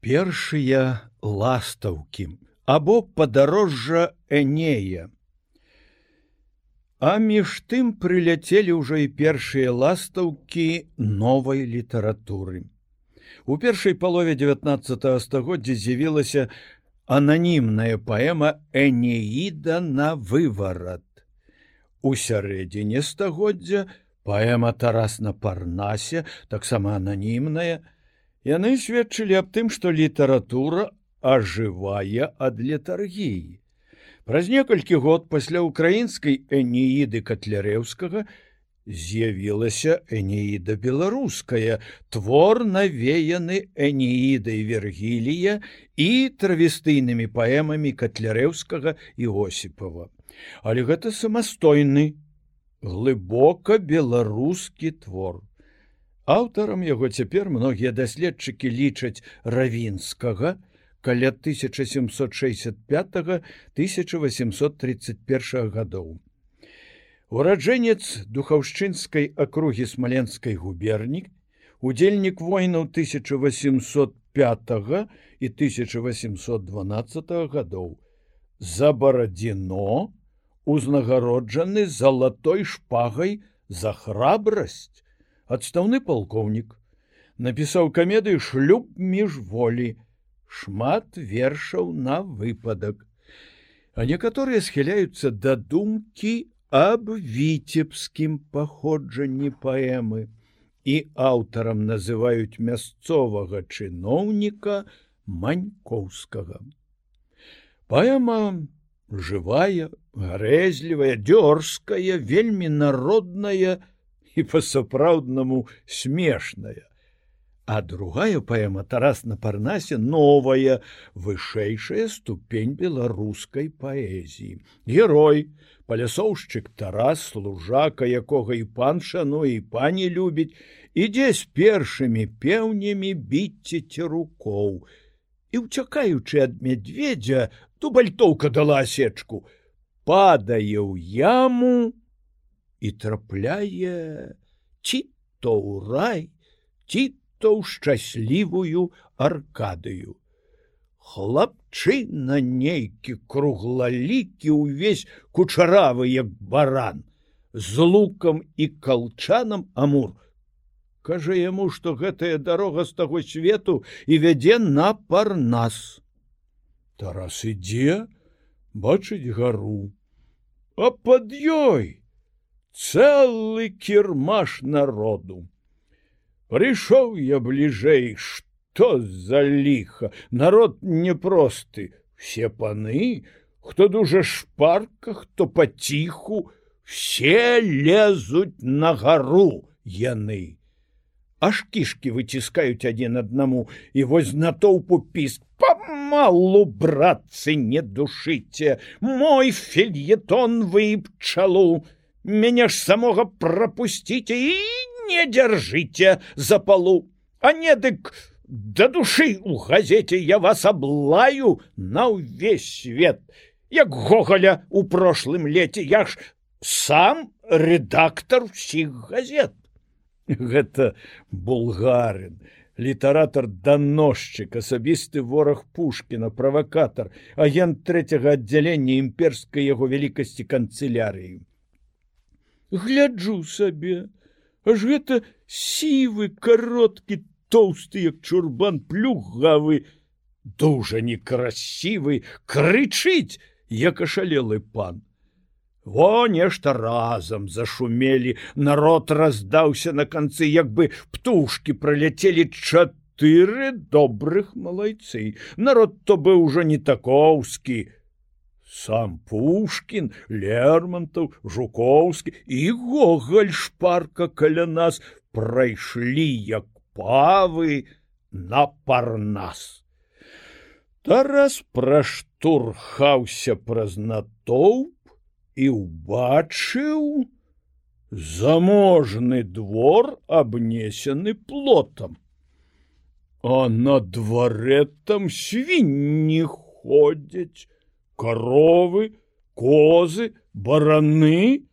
першыя ластаўкі або падарожжа энея. А між тым прыляцелі ўжо і першыя ластаўкі новай літаратуры. У першай палове 19 стагоддзя з'явілася ананімная паэма энеіда на выварат у сярэдзіне стагоддзя паэма тарас на парнасе таксама ананімная яны сведчылі аб тым што літаратура ажывае ад летаргіі. Праз некалькі год пасля украінскай энеіды катлярэўскага з'явілася энеіда беларуская твор навеяны энеідай вергілія і травістыйнымі паэмамі катлярэўскага і осіпова але гэта самастойны глыбока беларускі твор аўтарам яго цяпер многія даследчыкі лічаць равінскага каля 1765-1831 гадоў. Ураджэнец духаўшчынскай акругі смаленскай губернік удзельнік войнаў 1805 і 1812 гадоў. За барадзіно узнагароджаны залатой шпагай за храбрасць адстаўны палкоўнік напісаў камедыю шлюб міжволі шмат вершаў на выпадак а некаторыя схіляюцца да думкі аб віцебскім паходжанні паэмы і аўтарам называюць мясцовага чыноўніка манькоўскага паэма жывая гарэзлівая дзёрзкая вельмі народная и і по-сапраўднаму смешная. А другая паэма Тарас на парнасе новая, вышэйшая ступень беларускай паэзіі. Герой, палясоўшчык Тарас, служака, якога і пан шануе і пані любіць, ідзе з першымі пеўнямі біццеце рукоў. І уцякаючы ад мядзведзя, тубальтоўка дала сечку, падае ў яму, і трапляе ці то ў рай, ці то ў шчаслівую аркадыю. Хлапчына нейкі круглалікі ўвесь кучаравы як баран, з лукам і калчанам амур. Кажа яму, што гэтая дарога з таго свету і вядзе на парнас. Тарас ідзе, бачыць гару, А пад ёй цэлы кірмаш народу. Прыйшоў я бліжэй, што за ліха, народ непросты, все паны, хто дужа шпарка, хто паціху, все лезуць на гару яны. Аж кішки выціскаюць адзін аднаму і вось натоўпу піск памалу братцы не душыце мой фельетон вы пчалу мяне ж самога пропусціце і не дзяржыце за палу а не дык да душы у газеце я вас аблаю на ўвесь свет. Як гогаля у прошлым леце я ж сам редактор всіх газет. Гэта булгарын літаратор даносчык асабісты вораг пушкіна правакатор агент третьяга аддзялення імперскай яго вялікасці канцелярыі гляджу сабе аж гэта сівы кароткі тоўсты як чурбан плюгавы. Дужа некрасівы крычыць як ашалелы пан. Во нешта разам зашумелі народ раздаўся на канцы як бы птушки праляцелі чатыры добрых малайцы. Народ то быў ужо не такоўскі сам пушкин лермонтов жукоўскі і гоголь шпарка каля нас прайшлі як павы на парнас. Тарас праштурхаўся праз натоўп і убачыў заможны двор абнесены плотам. А на дварэ там свінні ходзяць коровы, козы, бараны,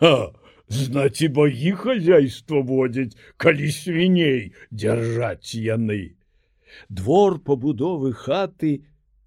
Ха, знаці богі хозяйство водзяць, калі свіней дзяржаць яны. двор пабудовы хаты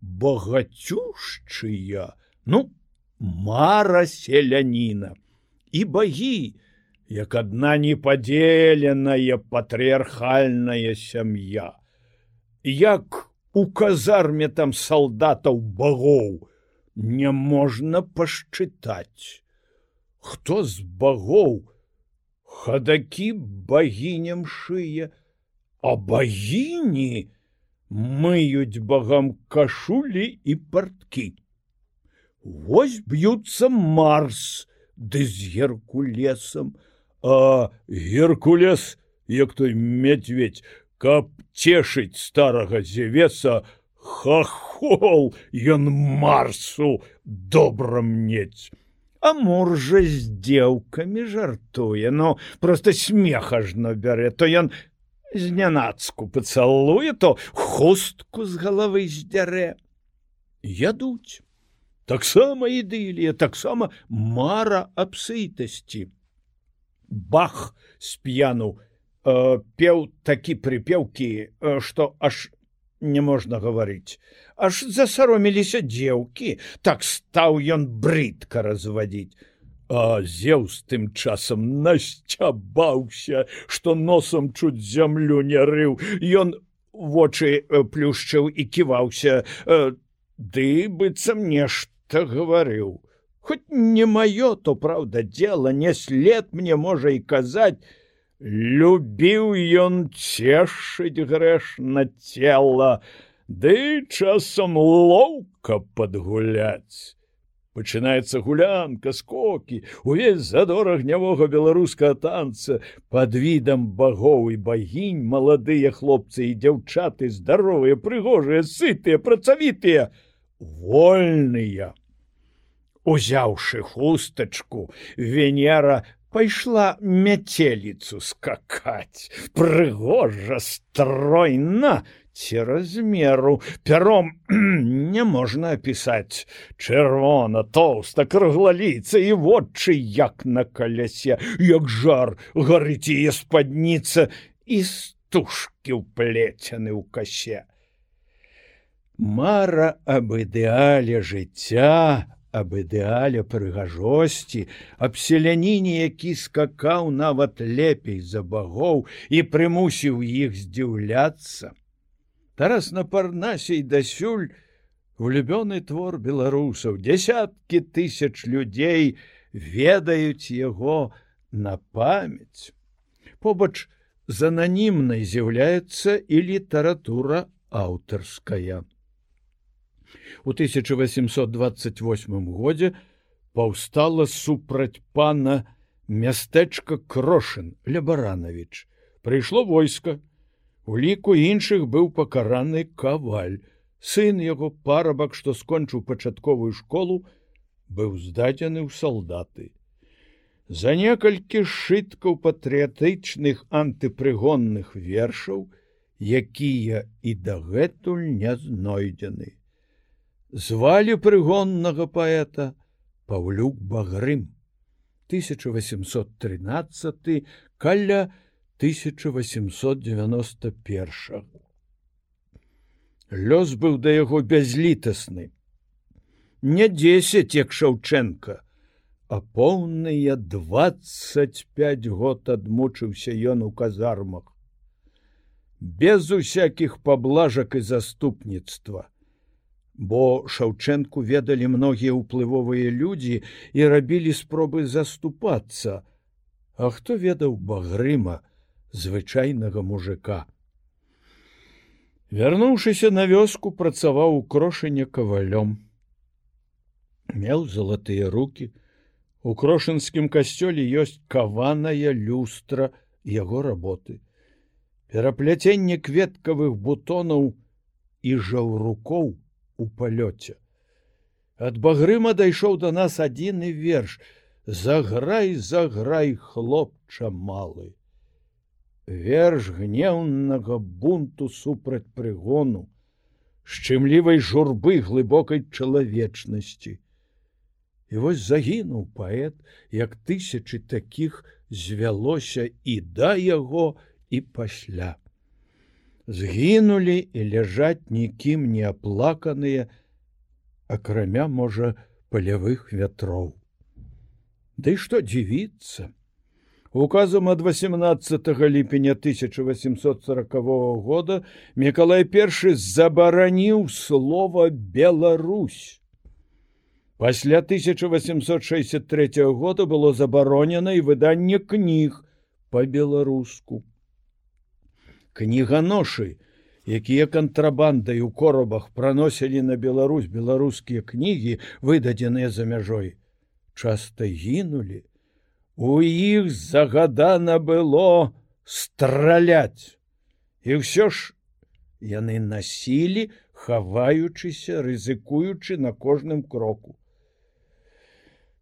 багацюшчыя ну мара селяніна. І багі як адна непадзеленая патрыархальная сям'я. Як у казарме там салдатаў багоў няможна пашчытаць. Хто з багоў? Хадакі багіням шые а багіні мыюць багам кашулі і парткі. Вось б'юцца марс ды з геркулесам. А геркулес як той медведь каб цешыць старага зевеса хахол ён марсу добра мнець а моржа з дзеўкамі жартуе но просто смехажно бярэ то ён знянацку пацалуе то хустку з галавы здзярэ ядуць. Таксама ідылія таксама мара абсытасці бах сп'яну пеў такі прыпеўкі э, што аж не можна гаварыць аж засароміліся дзеўкі так стаў ён брыдка развадзіць зеў з тым часам насцябаўся што носам чуць зямлю не рыў ён вочы э, плюшчыў і ківаўся э, ды быццам нешта гаварыў хоть не маё то правда дело. Не след мне можа і казаць любіў ён цешыць грэшна цела ды часам лоўка падгуляць. Пачынаецца гулянка скокі увесь задор агнявога беларускага танца. Под відам багоў і багінь маладыя хлопцы і дзяўчаты здаровыя прыгожыя сытыя працавітыя вольныя. Узяўшы хустачку венера пайшла мяцеліцу скакаць прыгожа стройна ці размеру. Пяром не можна апісаць. Чырвона тоўста круглаліца і вочы як на калясе. Як жар гарыць яе спадніца і стужкі ўплецены ў касе. Мара аб ідэале жыцця аб ідэале прыгажосці аб селяніне які скакаў нават лепей за багоў і прымусіў іх здзіўляцца. Тарас на парнасе і дасюль влюбёны твор беларусаў. Десяткі тысяч людзей ведаюць яго на памяць. Побач з ананімнай з'яўляецца і літаратура аўтарская у 1828 годзе паўстала супраць пана мястэчка крошын лябаранович прыйшло войска у ліку іншых быў пакараны каваль сын яго парабак што скончыў пачатковую школу быў здадзены ў салдаты за некалькі сшыткаў патрыятычных антыпрыгонных вершаў якія і дагэтуль не знойдзены звалі прыгоннага паэта паўлюк багрым. 1813 каля 1891 лёс быў да яго бязлітасны. Не 10 як шаўчэнка а поўныя 25 год адмучыўся ён у казармах. Без усякіх паблажак і заступніцтва бо шаўчэнку ведалі многія ўплывовыя людзі і рабілі спробы заступацца. А хто ведаў багрыма звычайнага мужика вярнуўшыся на вёску працаваў у крошыне кавалём. Меў залатыя руки у крошынскім касцёле ёсць каваная люстра яго работы. Перапляценне кветкавых бутонаў і жаўрукоў у палёце. Ад багрыма дайшоў да нас адзіны верш: Заграй, заграй, хлопча малы. Верш гнеўнага бунту супраць прыгону, шчымлівай журбы глыбокай чалавечнасці. І вось загінуў паэт, як тысячы такіх звялося і да яго і пасля. Згінулі і ляжаць нікім не аплаканыя, акрамя можа палявых вятроў. Ды што дзівіцца? Указам ад 18 ліпеня 1840 года Миколай I забараніў слова Беларусь. Пасля 1863 года было забаронена і выданне кніг по-беларуску. Кніганошы, якія кантрабандай у коробах праносілі на Беларусь беларускія кнігі, выдадзеныя за мяжой, часта гінулі, У іх загадана было страляць. І ўсё ж яны насілі, хаваючыся, рызыкуючы на кожным кроку.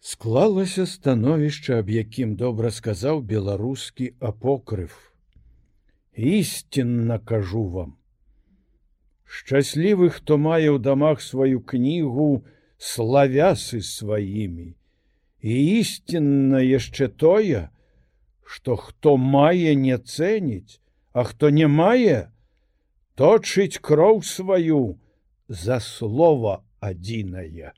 Склалася становішча, аб якім добра сказаў беларускі апокрыф. Ісцінна кажу вам. Шчаслівы, хто мае ў дамах сваю кнігу славясы сваімі, І ісцінна яшчэ тое, што хто мае не цэніць, а хто не мае, точыць кроў сваю за слова адзінае.